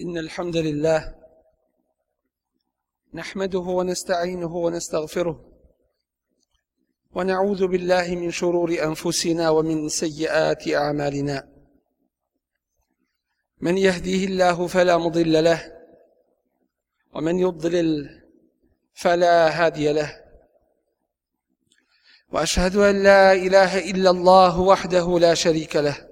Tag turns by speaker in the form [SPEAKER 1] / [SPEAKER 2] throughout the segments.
[SPEAKER 1] إن الحمد لله نحمده ونستعينه ونستغفره ونعوذ بالله من شرور أنفسنا ومن سيئات أعمالنا. من يهديه الله فلا مضل له ومن يضلل فلا هادي له. وأشهد أن لا إله إلا الله وحده لا شريك له.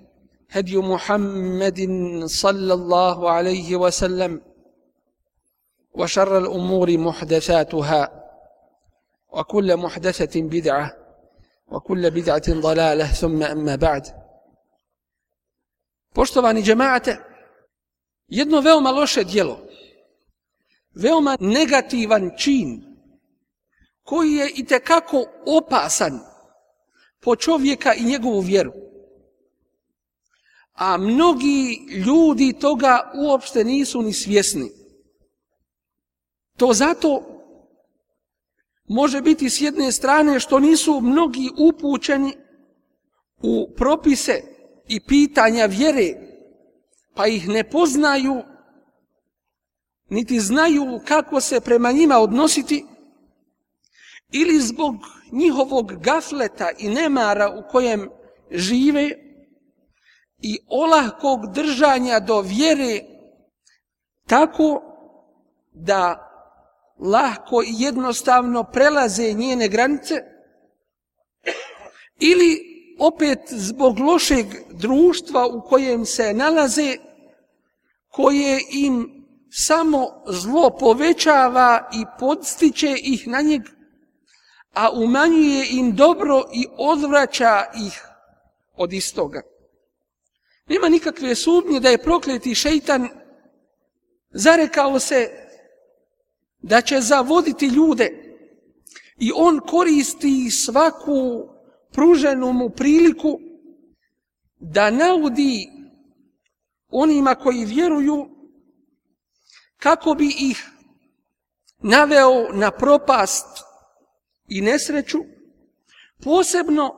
[SPEAKER 1] هدي محمد صلى الله عليه وسلم وشر الأمور محدثاتها وكل محدثة بدعة وكل بدعة ضلالة ثم أما بعد Poštovani džemaate, jedno veoma loše dijelo, veoma negativan čin, koji je i tekako opasan po čovjeka i njegovu vjeru, a mnogi ljudi toga uopšte nisu ni svjesni. To zato može biti s jedne strane što nisu mnogi upućeni u propise i pitanja vjere, pa ih ne poznaju, niti znaju kako se prema njima odnositi, ili zbog njihovog gafleta i nemara u kojem žive, i olahkog držanja do vjere tako da lahko i jednostavno prelaze njene granice ili opet zbog lošeg društva u kojem se nalaze koje im samo zlo povećava i podstiče ih na njeg a umanjuje im dobro i odvraća ih od istoga. Nema nikakve sumnje da je prokleti šeitan zarekao se da će zavoditi ljude i on koristi svaku pruženu mu priliku da naudi onima koji vjeruju kako bi ih naveo na propast i nesreću, posebno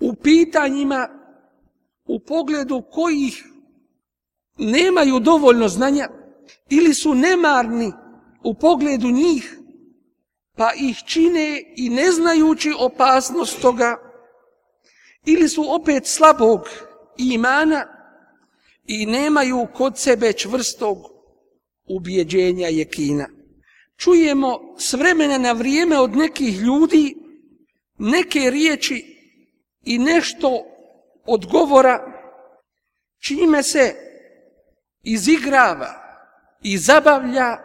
[SPEAKER 1] u pitanjima u pogledu kojih nemaju dovoljno znanja ili su nemarni u pogledu njih, pa ih čine i ne znajući opasnost toga, ili su opet slabog imana i nemaju kod sebe čvrstog ubjeđenja jekina. Čujemo s vremena na vrijeme od nekih ljudi neke riječi i nešto odgovora čime se izigrava i zabavlja,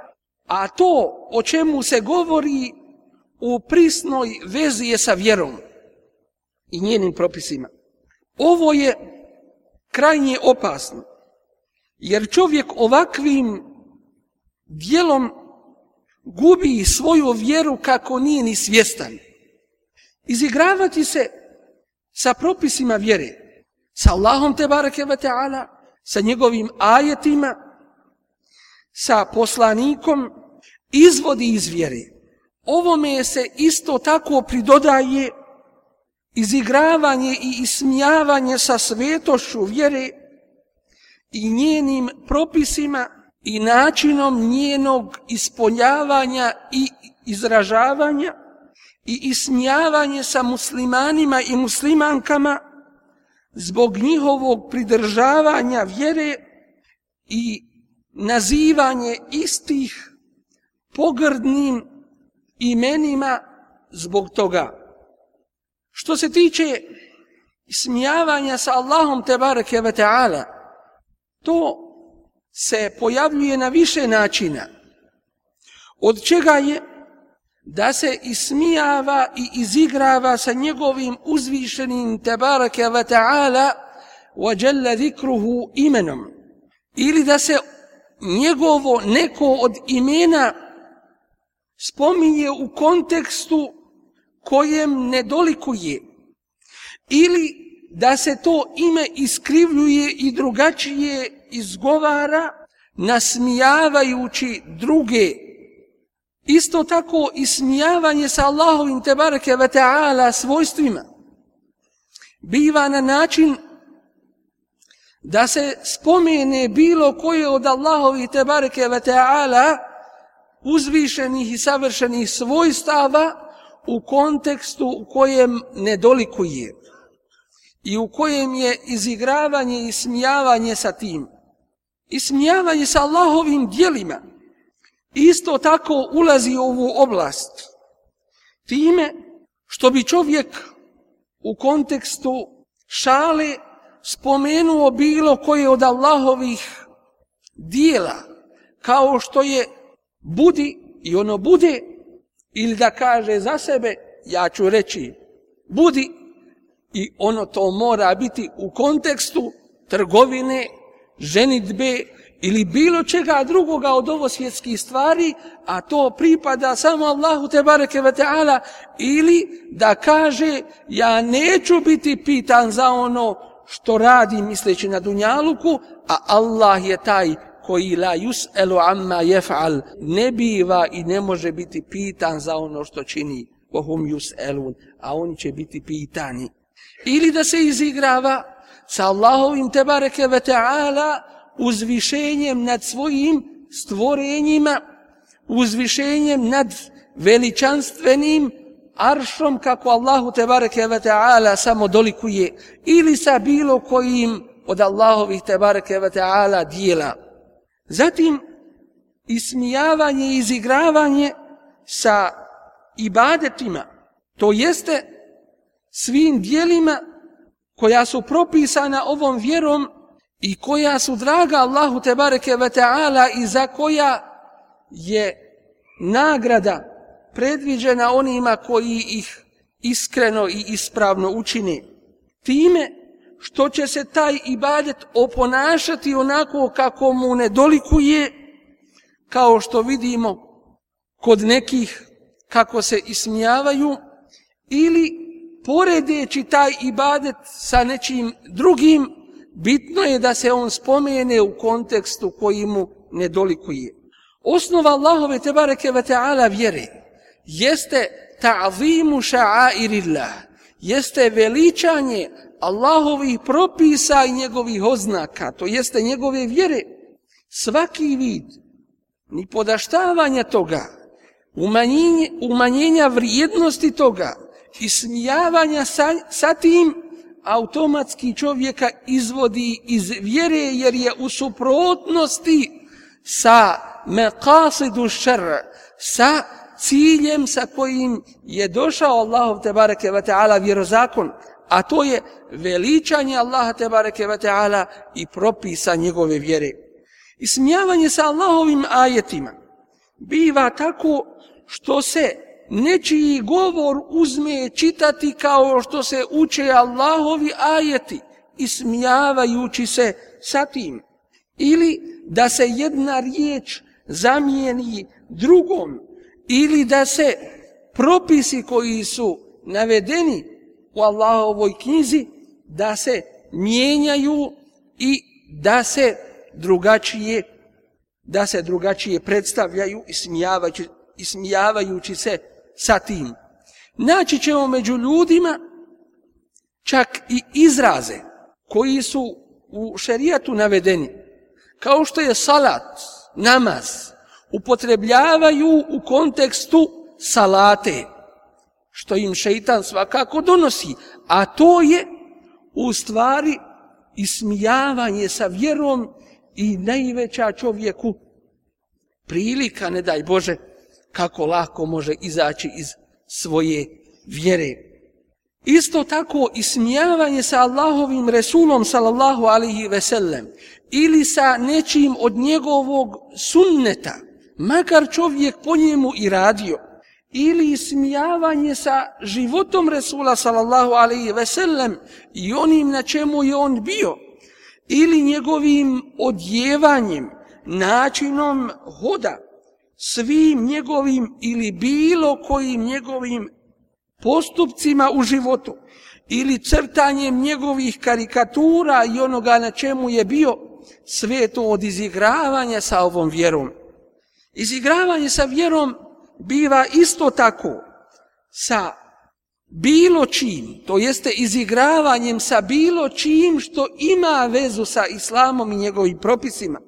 [SPEAKER 1] a to o čemu se govori u prisnoj vezi je sa vjerom i njenim propisima. Ovo je krajnje opasno, jer čovjek ovakvim dijelom gubi svoju vjeru kako nije ni svjestan. Izigravati se sa propisima vjere, sa Allahom te bareke ve ta'ala, sa njegovim ajetima, sa poslanikom, izvodi iz vjere. Ovome se isto tako pridodaje izigravanje i ismijavanje sa svetošću vjere i njenim propisima i načinom njenog ispoljavanja i izražavanja i ismijavanje sa muslimanima i muslimankama zbog njihovog pridržavanja vjere i nazivanje istih pogrdnim imenima zbog toga. Što se tiče smijavanja sa Allahom te bareke ve ta'ala, to se pojavljuje na više načina. Od čega je da se ismijava i izigrava sa njegovim uzvišenim tebareke wa ta'ala wa jalla zikruhu imenom. Ili da se njegovo neko od imena spominje u kontekstu kojem ne dolikuje ili da se to ime iskrivljuje i drugačije izgovara nasmijavajući druge. Isto tako ismijavanje sa Allahovim tebareke ve ta'ala svojstvima biva na način da se spomene bilo koje od Allahovih tebareke ve ta'ala uzvišenih i savršenih svojstava u kontekstu u kojem ne dolikuje i u kojem je izigravanje i smijavanje sa tim. I smijavanje sa Allahovim dijelima isto tako ulazi u ovu oblast. Time što bi čovjek u kontekstu šale spomenuo bilo koje od Allahovih dijela, kao što je budi i ono bude, ili da kaže za sebe, ja ću reći budi i ono to mora biti u kontekstu trgovine, ženitbe ili bilo čega drugoga od ovo svjetskih stvari, a to pripada samo Allahu te bareke ve taala ili da kaže ja neću biti pitan za ono što radi misleći na dunjaluku, a Allah je taj koji la yus'alu amma yaf'al ne biva i ne može biti pitan za ono što čini wa hum yus'alun a oni će biti pitani. Ili da se izigrava sa Allahovim tebareke ve ta'ala uzvišenjem nad svojim stvorenjima uzvišenjem nad veličanstvenim aršom kako Allahu tebareke ve ta'ala samo dolikuje ili sa bilo kojim od Allahovih tebareke ve ta'ala dijela. Zatim, ismijavanje i izigravanje sa ibadetima, to jeste svim dijelima koja su propisana ovom vjerom i koja su draga Allahu tebareke ve ta'ala i za koja je nagrada predviđena onima koji ih iskreno i ispravno učini Time što će se taj ibadet oponašati onako kako mu nedolikuje kao što vidimo kod nekih kako se ismijavaju, ili poredeći taj ibadet sa nečim drugim, bitno je da se on spomene u kontekstu koji mu ne dolikuje. Osnova Allahove tebareke ve ta'ala vjere jeste ta'zimu ša'airillah, jeste veličanje Allahovih propisa i njegovih oznaka, to jeste njegove vjere, svaki vid ni podaštavanja toga, umanjenje, umanjenja vrijednosti toga i smijavanja sa, sa tim, automatski čovjeka izvodi iz vjere jer je u suprotnosti sa meqasidu šer, sa ciljem sa kojim je došao Allahov te bareke ve taala vjerozakon a to je veličanje Allaha te bareke ve taala i propisa njegove vjere. I smijavanje sa Allahovim ajetima biva tako što se nečiji govor uzme čitati kao što se uče Allahovi ajeti i smijavajući se sa tim. Ili da se jedna riječ zamijeni drugom ili da se propisi koji su navedeni u Allahovoj knjizi da se mijenjaju i da se drugačije da se drugačije predstavljaju i smijavajući, i smijavajući se sa tim. Naći ćemo među ljudima čak i izraze koji su u šerijatu navedeni, kao što je salat, namaz, upotrebljavaju u kontekstu salate, što im šeitan svakako donosi, a to je u stvari ismijavanje sa vjerom i najveća čovjeku prilika, ne daj Bože, kako lako može izaći iz svoje vjere. Isto tako ismijavanje sa Allahovim Resulom sallallahu alihi veselem ili sa nečim od njegovog sunneta, makar čovjek po njemu i radio, ili smijavanje sa životom Resula sallallahu alihi ve sellem i onim na čemu je on bio, ili njegovim odjevanjem, načinom hoda, svim njegovim ili bilo kojim njegovim postupcima u životu ili crtanjem njegovih karikatura i onoga na čemu je bio sve to od izigravanja sa ovom vjerom. Izigravanje sa vjerom biva isto tako sa bilo čim, to jeste izigravanjem sa bilo čim što ima vezu sa islamom i njegovim propisima.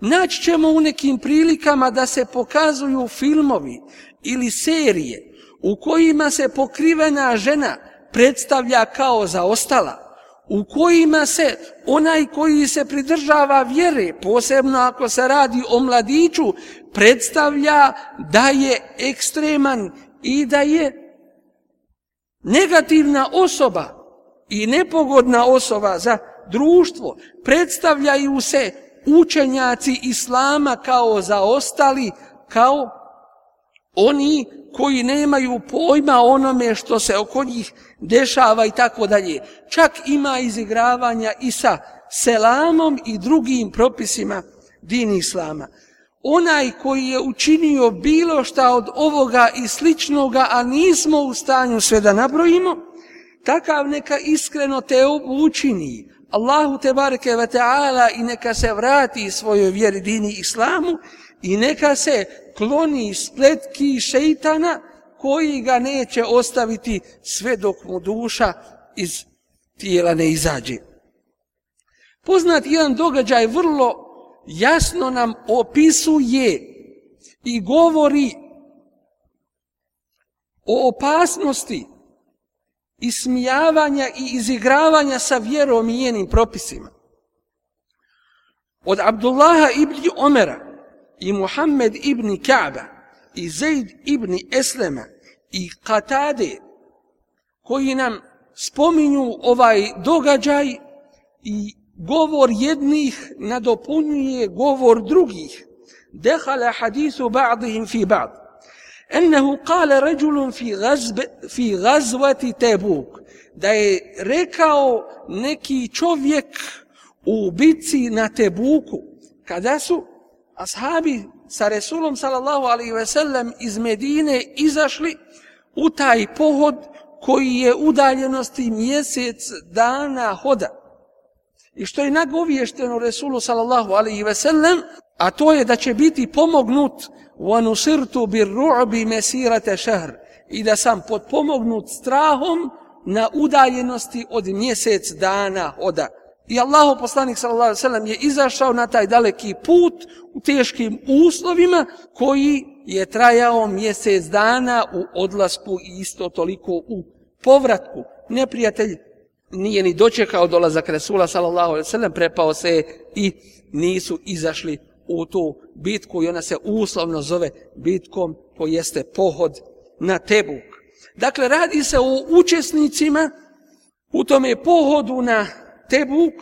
[SPEAKER 1] Naći ćemo u nekim prilikama da se pokazuju filmovi ili serije u kojima se pokrivena žena predstavlja kao zaostala, u kojima se onaj koji se pridržava vjere, posebno ako se radi o mladiću, predstavlja da je ekstreman i da je negativna osoba i nepogodna osoba za društvo. Predstavljaju se učenjaci islama kao zaostali, kao oni koji nemaju pojma onome što se oko njih dešava i tako dalje. Čak ima izigravanja i sa selamom i drugim propisima dini islama. Onaj koji je učinio bilo šta od ovoga i sličnoga, a nismo u stanju sve da nabrojimo, takav neka iskreno te učini. Allahu te bareke ve ta'ala i neka se vrati svojoj vjeri dini islamu i neka se kloni spletki šeitana koji ga neće ostaviti sve dok mu duša iz tijela ne izađe. Poznat jedan događaj vrlo jasno nam opisuje i govori o opasnosti ismijavanja i izigravanja sa vjerom i njenim propisima. Od Abdullaha ibn Omera i Muhammed ibn Kaaba i Zaid ibn Eslema i Katade koji nam spominju ovaj događaj i govor jednih nadopunjuje govor drugih. Dehala hadisu ba'dihim fi ba'd. Ennehu kale ređulun fi, gazbe, fi gazvati Tebuk. Da je rekao neki čovjek u bitci na Tebuku. Kada su ashabi sa Resulom sallallahu alaihi ve sellem iz Medine izašli u taj pohod koji je udaljenosti mjesec dana hoda. I što je nagoviješteno Resulu sallallahu alaihi ve sellem, a to je da će biti pomognut wa nusirtu مَسِيرَةَ ru'bi i da sam potpomognut strahom na udaljenosti od mjesec dana hoda. I Allahu poslanik sallallahu alejhi ve sellem je izašao na taj daleki put u teškim uslovima koji je trajao mjesec dana u odlasku i isto toliko u povratku. Neprijatelj nije ni dočekao dolazak Resula sallallahu alejhi ve sellem, prepao se i nisu izašli u tu bitku i ona se uslovno zove bitkom, to jeste pohod na Tebuk. Dakle, radi se o učesnicima u tome pohodu na Tebuk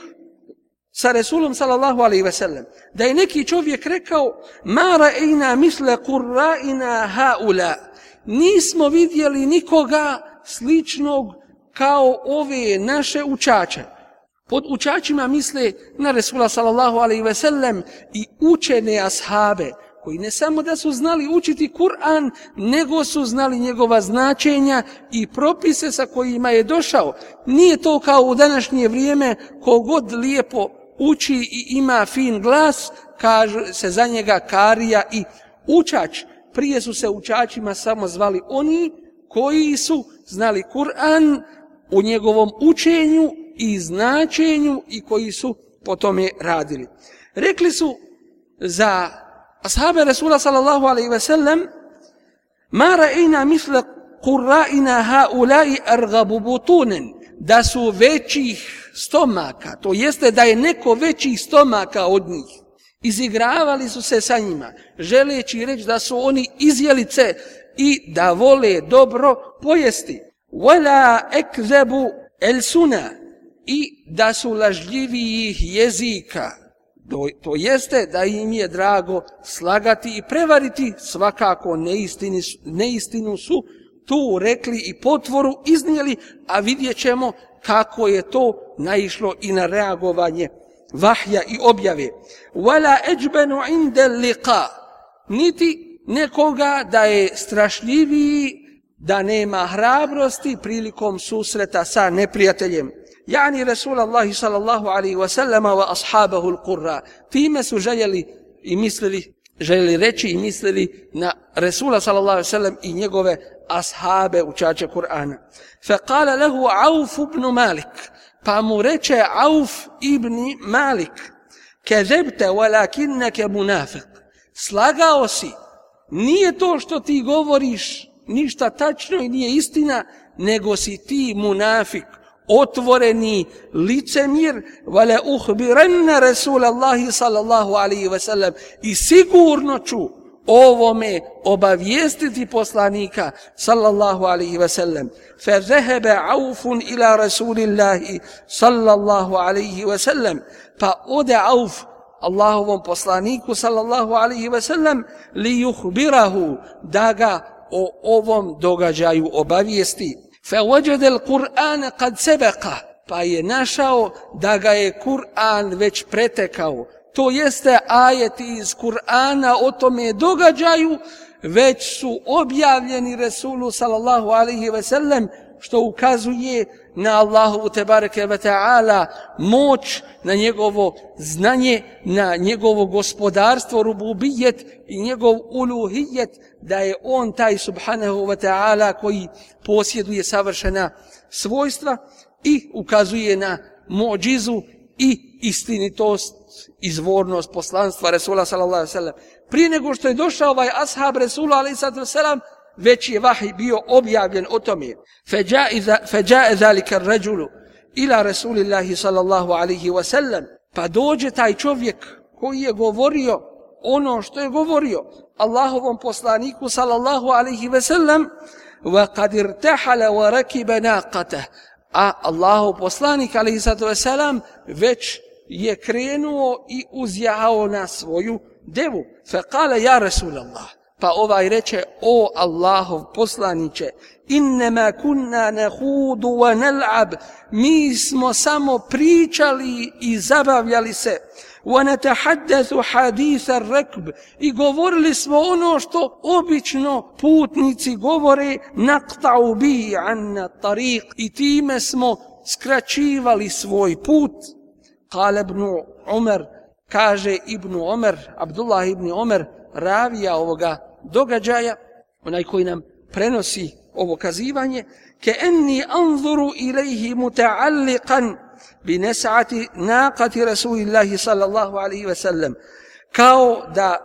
[SPEAKER 1] sa Resulom sallallahu alaihi ve sellem. Da je neki čovjek rekao, ma ra'ina misle kurra'ina haula. Nismo vidjeli nikoga sličnog kao ove naše učače. Pod učačima misle na Resula sallallahu alaihi ve sellem i učene ashabe, koji ne samo da su znali učiti Kur'an, nego su znali njegova značenja i propise sa kojima je došao. Nije to kao u današnje vrijeme kogod lijepo uči i ima fin glas, kaže se za njega karija i učač. Prije su se učačima samo zvali oni koji su znali Kur'an u njegovom učenju i značenju i koji su po tome radili. Rekli su za ashabe Rasula sallallahu alaihi ve sellem ma ra'ina misle kurra'ina haulai argabu butunen da su većih stomaka, to jeste da je neko većih stomaka od njih. Izigravali su se sa njima, želeći reći da su oni izjelice i da vole dobro pojesti. Wala ekzebu elsuna, i da su lažljivijih jezika. To, to jeste da im je drago slagati i prevariti, svakako neistini, neistinu su tu rekli i potvoru iznijeli, a vidjet ćemo kako je to naišlo i na reagovanje vahja i objave. Wala eđbenu inde liqa. Niti nekoga da je strašljiviji, da nema hrabrosti prilikom susreta sa neprijateljem. Yani Rasul Allah sallallahu alaihi wa sallama wa ashabahu l-qurra. Time su željeli i mislili, željeli reći i mislili na Rasula sallallahu alaihi wa sallam i njegove ashabe učače Kur'ana. Fa kala lehu Auf ibn Malik. Pa mu reče Auf ibn Malik. Kezebte walakinneke munafiq." Slagao si. Nije to što ti govoriš ništa tačno i nije istina, nego si ti munafik otvoreni licemir, vale uhbirenne Resul Allahi sallallahu alaihi wa sallam i sigurno ću ovome obavijestiti poslanika sallallahu alaihi wa sallam. Fe zehebe aufun ila Rasulillahi sallallahu alaihi wa sallam. Pa ode auf Allahovom poslaniku sallallahu alaihi wa sallam li juhbirahu da ga o ovom događaju obavijesti. فوجد القرآن قد سبق pa je našao da ga je Kur'an već pretekao. To jeste ajeti iz Kur'ana o tome događaju, već su objavljeni Resulu sallallahu alaihi ve sellem, što ukazuje na Allahu tebareke ve ta'ala moć, na njegovo znanje, na njegovo gospodarstvo, rububijet i njegov uluhijet, da je on taj subhanahu wa ta'ala koji posjeduje savršena svojstva i ukazuje na mođizu i istinitost, izvornost poslanstva Resula sallallahu alaihi sallam. Prije nego što je došao ovaj ashab Resula alaihi sallam, već je vahij bio objavljen o tome. Feđae zalika ređulu ila Rasulillahi sallallahu alaihi wa sallam. Pa dođe taj čovjek koji je govorio ono što je govorio Allahovom poslaniku sallallahu alaihi wa sallam wa kad irtahala wa rakiba naqata a Allahov poslanik alaihi wa sallam već je krenuo i uzjahao na svoju devu. Fe kale ja Rasulallah Pa ovaj reče, o Allahov poslaniće, innema kunna nehudu wa nel'ab, mi smo samo pričali i zabavljali se, wa netahaddathu haditha rekb, i govorili smo ono što obično putnici govore, naqta'u bi anna tariq, i time smo skraćivali svoj put. Kale ibn Umar, kaže ibn Umar, Abdullah ibn Umar, ravija ovoga događaja, onaj koji nam prenosi ovo kazivanje, ke enni anzuru ilaihi muta'alliqan bi nesa'ati naqati Rasulillahi sallallahu alaihi ve sellem, kao da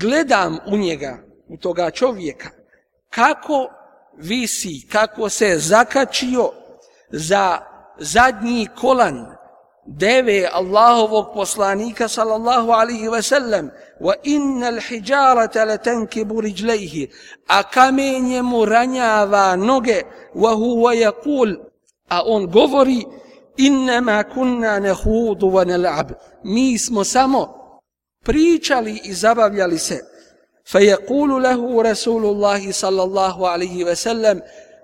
[SPEAKER 1] gledam u njega, u toga čovjeka, kako visi, kako se zakačio za zadnji kolan deve Allahovog poslanika sallallahu alaihi ve sellem wa innal hijarata latankibu rijlaihi a kamenje mu ranjava noge wa huwa yaqul a on govori innama kunna nahudu wa nal'ab mi smo samo pričali i zabavljali se. Fa yaqulu lahu rasulullah sallallahu alaihi ve sellem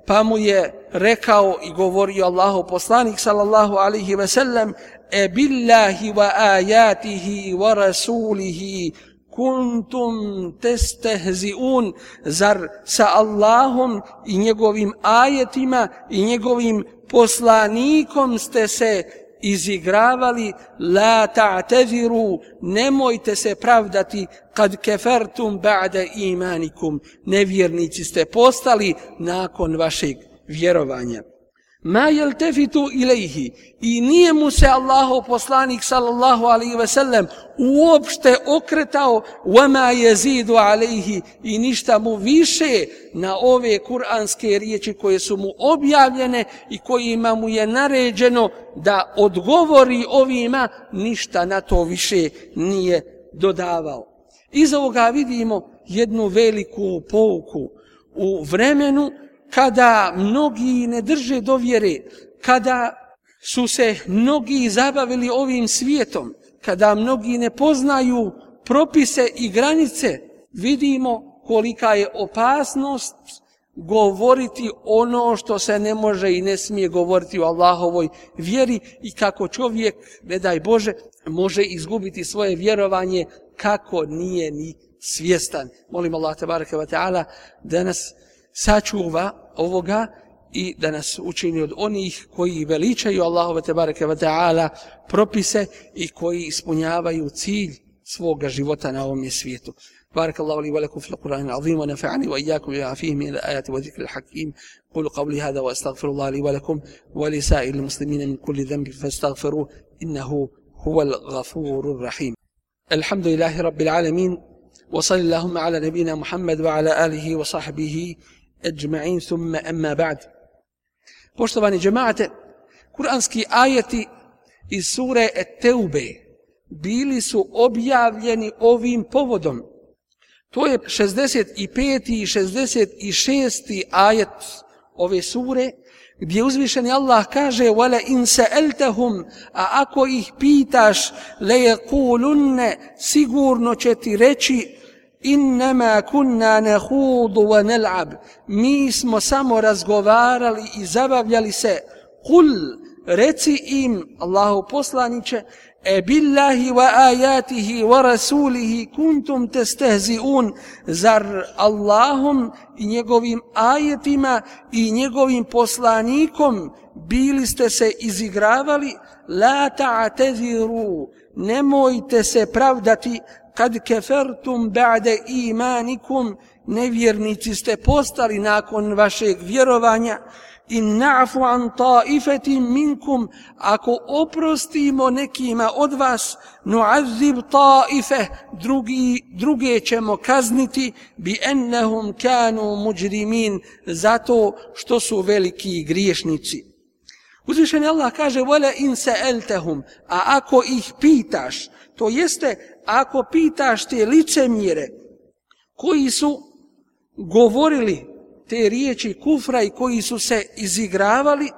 [SPEAKER 1] pa mu je rekao i govorio Allahu poslanik sallallahu alaihi ve sellem e billahi wa ajatihi wa rasulihi kuntum testehziun. Zar sa Allahom i njegovim ajetima i njegovim poslanikom ste se izigravali? La ta'taziru nemojte se pravdati kad kefertum ba'da imanikum. Nevjernici ste postali nakon vašeg vjerovanja. Ma jel tefitu ilaihi i nije mu se Allahu poslanik sallallahu alaihi ve sellem uopšte okretao wama jezidu alaihi i ništa mu više na ove kuranske riječi koje su mu objavljene i kojima mu je naređeno da odgovori ovima ništa na to više nije dodavao. Iz ovoga vidimo jednu veliku pouku. U vremenu kada mnogi ne drže do vjere, kada su se mnogi zabavili ovim svijetom, kada mnogi ne poznaju propise i granice, vidimo kolika je opasnost govoriti ono što se ne može i ne smije govoriti u Allahovoj vjeri i kako čovjek, ne daj Bože, može izgubiti svoje vjerovanje kako nije ni svjestan. Molim Allah tabaraka wa ta'ala da nas sačuva ovoga i da nas učini od onih koji veličaju Allahove tabaraka wa ta'ala propise i koji ispunjavaju cilj svoga života na ovom svijetu. بارك الله لي ولكم في القرآن العظيم ونفعني وإياكم بما فيه من الآيات والذكر الحكيم قولوا قولي هذا وأستغفر الله لي ولكم ولسائر المسلمين من كل ذنب فاستغفروه إنه هو الغفور الرحيم الحمد لله رب العالمين وصل اللهم على نبينا محمد وعلى آله وصحبه أجمعين ثم أما بعد Poštovani džemate, kuranski ajeti iz sure Teube bili su objavljeni ovim povodom. To je 65. i 66. ajet ove sure, gdje uzvišeni Allah kaže wala in sa'altahum a ako ih pitaš la yaqulunna sigurno će ti reći innama kunna nahudu wa nal'ab. Mi smo samo razgovarali i zabavljali se. Kul reci im Allahu poslanice e billahi wa ayatihi wa rasulihi kuntum testehzi'un. Zar Allahum i njegovim ajetima i njegovim poslanikom bili ste se izigravali? La ta'teziru nemojte se pravdati kad kefertum ba'de imanikum nevjernici ste postali nakon vašeg vjerovanja in na'fu an ta'ifetim minkum, ako oprostimo nekima od vas, nu'azzib ta'ife, drugi, druge ćemo kazniti, bi ennehum kanu muđrimin, zato što su veliki griješnici. Uzvišen Allah kaže, vole in se eltehum, a ako ih pitaš, to jeste, ako pitaš te licemjere, koji su govorili te riječi kufra i koji su se izigravali,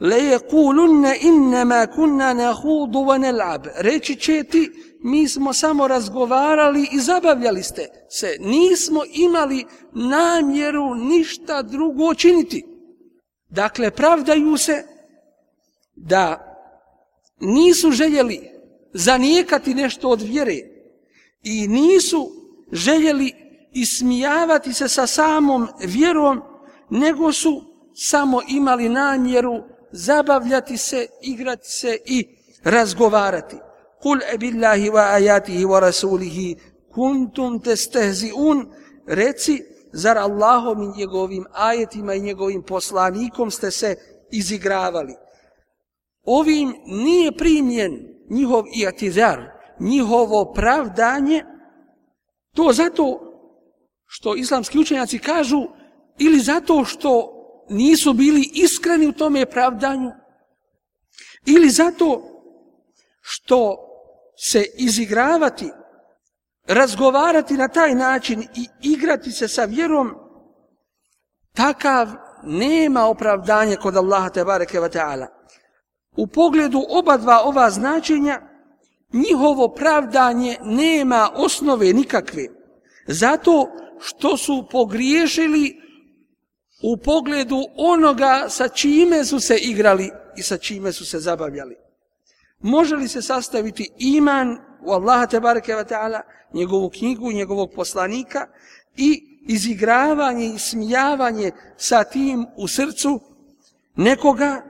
[SPEAKER 1] le je kulunne innama kunna nahudu wa nel'ab. Reći će ti, mi smo samo razgovarali i zabavljali ste se. Nismo imali namjeru ništa drugo činiti. Dakle, pravdaju se da nisu željeli zanijekati nešto od vjere i nisu željeli ismijavati se sa samom vjerom, nego su samo imali namjeru zabavljati se, igrati se i razgovarati. Kul e billahi wa ajatihi wa rasulihi kuntum testehzi'un, reci, zar Allahom i njegovim ajetima i njegovim poslanikom ste se izigravali. Ovim nije primjen njihov iatizar, njihovo pravdanje, to zato što islamski učenjaci kažu ili zato što nisu bili iskreni u tome pravdanju ili zato što se izigravati, razgovarati na taj način i igrati se sa vjerom, takav nema opravdanje kod Allaha te bareke ta'ala. U pogledu oba dva ova značenja, njihovo pravdanje nema osnove nikakve. Zato što su pogriješili u pogledu onoga sa čime su se igrali i sa čime su se zabavljali. Može li se sastaviti iman u Allaha tebareke ve ta'ala, njegovu knjigu, njegovog poslanika i izigravanje i smijavanje sa tim u srcu nekoga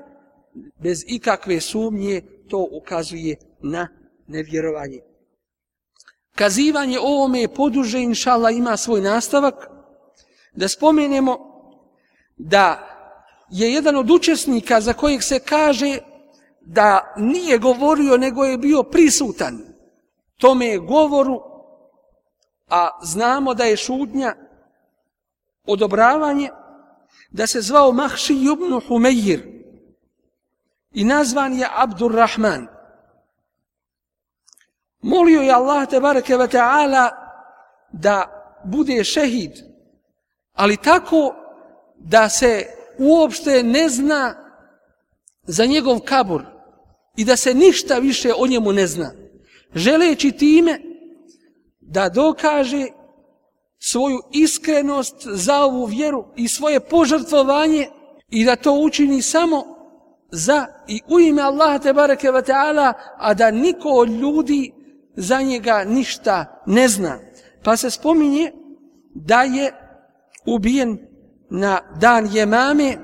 [SPEAKER 1] bez ikakve sumnje to ukazuje na nevjerovanje. Kazivanje ovome je poduže, inšala, ima svoj nastavak. Da spomenemo da je jedan od učesnika za kojeg se kaže da nije govorio, nego je bio prisutan tome govoru, a znamo da je šudnja odobravanje, da se zvao Mahši ibn Humejir i nazvan je Abdurrahman. Molio je Allah te bareke ve taala da bude šehid. Ali tako da se uopšte ne zna za njegov kabur i da se ništa više o njemu ne zna. Želeći time da dokaže svoju iskrenost za ovu vjeru i svoje požrtvovanje i da to učini samo za i u ime Allaha te bareke ve taala a da niko od ljudi za njega ništa ne zna. Pa se spominje da je ubijen na dan Jemame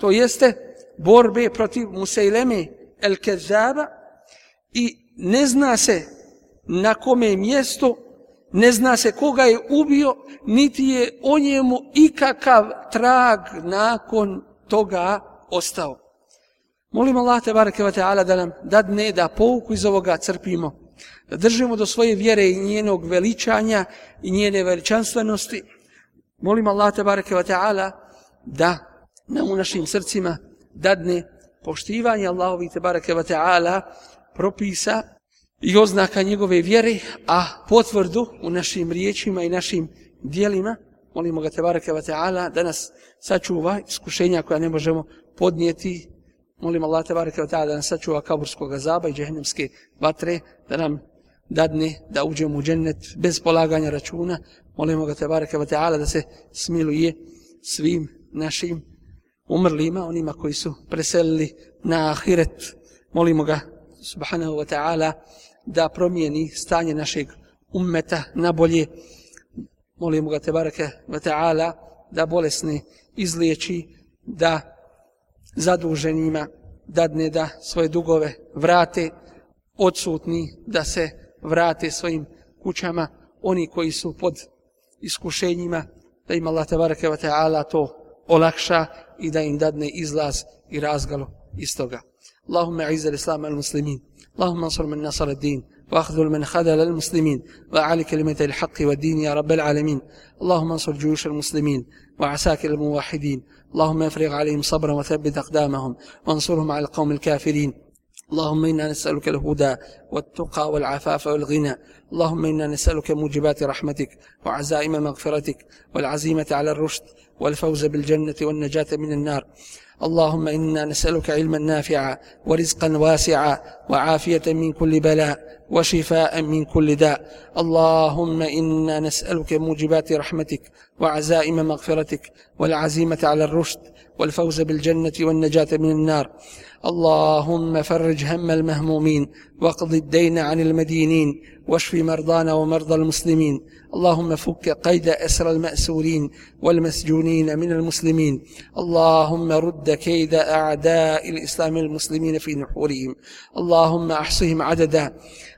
[SPEAKER 1] to jeste borbe protiv Musejleme el Kezaba i ne zna se na kome mjesto ne zna se koga je ubio, niti je o njemu ikakav trag nakon toga ostao. Molim Allah te bareke ta'ala da nam dadne da pouku iz ovoga crpimo, da držimo do svoje vjere i njenog veličanja i njene veličanstvenosti. Molim Allah te bareke ta'ala da nam u našim srcima dadne poštivanje Allahovi te bareke ta'ala propisa i oznaka njegove vjere, a potvrdu u našim riječima i našim dijelima, molimo ga Tebareke wa ta'ala da nas sačuva iskušenja koja ne možemo podnijeti, molimo Allah Tebareke wa da nas sačuva kaburskog azaba i džehennemske vatre, da nam dadne da uđemo u džennet bez polaganja računa, molimo ga Tebareke wa da se smiluje svim našim umrlima, onima koji su preselili na ahiret, molimo ga subhanahu wa ta'ala da promijeni stanje našeg ummeta na bolje. Molimo ga Tebareke wa ta'ala da bolesne izliječi, da zaduženima dadne da svoje dugove vrate, odsutni da se vrate svojim kućama, oni koji su pod iskušenjima, da im Allah Tebareke wa ta'ala to olakša i da im dadne izlaz i razgalo iz toga. Allahumma izza l-Islam al-Muslimin. اللهم انصر من نصر الدين واخذل من خذل المسلمين واعل كلمة الحق والدين يا رب العالمين. اللهم انصر جيوش المسلمين وعساكر الموحدين. اللهم افرغ عليهم صبرا وثبت أقدامهم وانصرهم على القوم الكافرين. اللهم إنا نسألك الهدى والتقى والعفاف والغنى. اللهم إنا نسألك موجبات رحمتك وعزائم مغفرتك والعزيمة على الرشد والفوز بالجنة والنجاة من النار. اللهم إنا نسألك علما نافعا ورزقا واسعا وعافية من كل بلاء وشفاء من كل داء. اللهم إنا نسألك موجبات رحمتك وعزائم مغفرتك والعزيمة على الرشد والفوز بالجنة والنجاة من النار. اللهم فرج هم المهمومين واقض الدين عن المدينين واشف مرضانا ومرضى المسلمين. اللهم فك قيد أسر المأسورين والمسجونين من المسلمين. اللهم رد كيد أعداء الإسلام المسلمين في نحورهم. اللهم أحصهم عددا.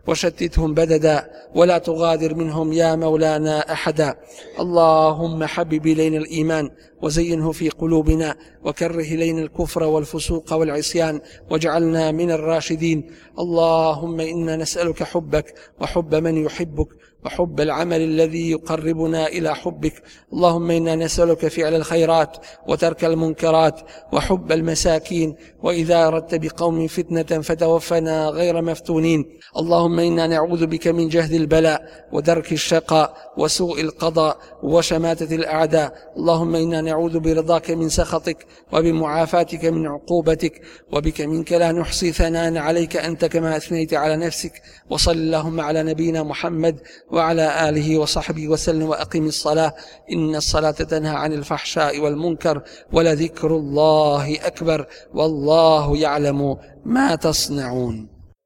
[SPEAKER 1] وشتتهم بددا ولا تغادر منهم يا مولانا أحدا. اللهم حبب إلينا الإيمان وزينه في قلوبنا وكره إلينا الكفر والفسوق والعصيان واجعلنا من الراشدين. اللهم إنا نسألك حبك وحب من يحبك وحب العمل الذي يقربنا إلى حبك. اللهم إنا نسألك فعل الخيرات وترك المنكرات وحب المساكين. وإذا أردت بقوم فتنة فتوفنا غير مفتونين. اللهم إنا نعوذ بك من جهد البلاء ودرك الشقاء وسوء القضاء وشماتة الأعداء. اللهم إنا نعوذ برضاك من سخطك وبمعافاتك من عقوبتك. وبك منك لا نحصي ثناء عليك أنت كما أثنيت على نفسك. وصل اللهم على نبينا محمد وعلى آله وصحبه وسلم وأقم الصلاة. إن الصلاة تنهى عن الفحشاء والمنكر ولذكر الله أكبر. والله يعلم ما تصنعون.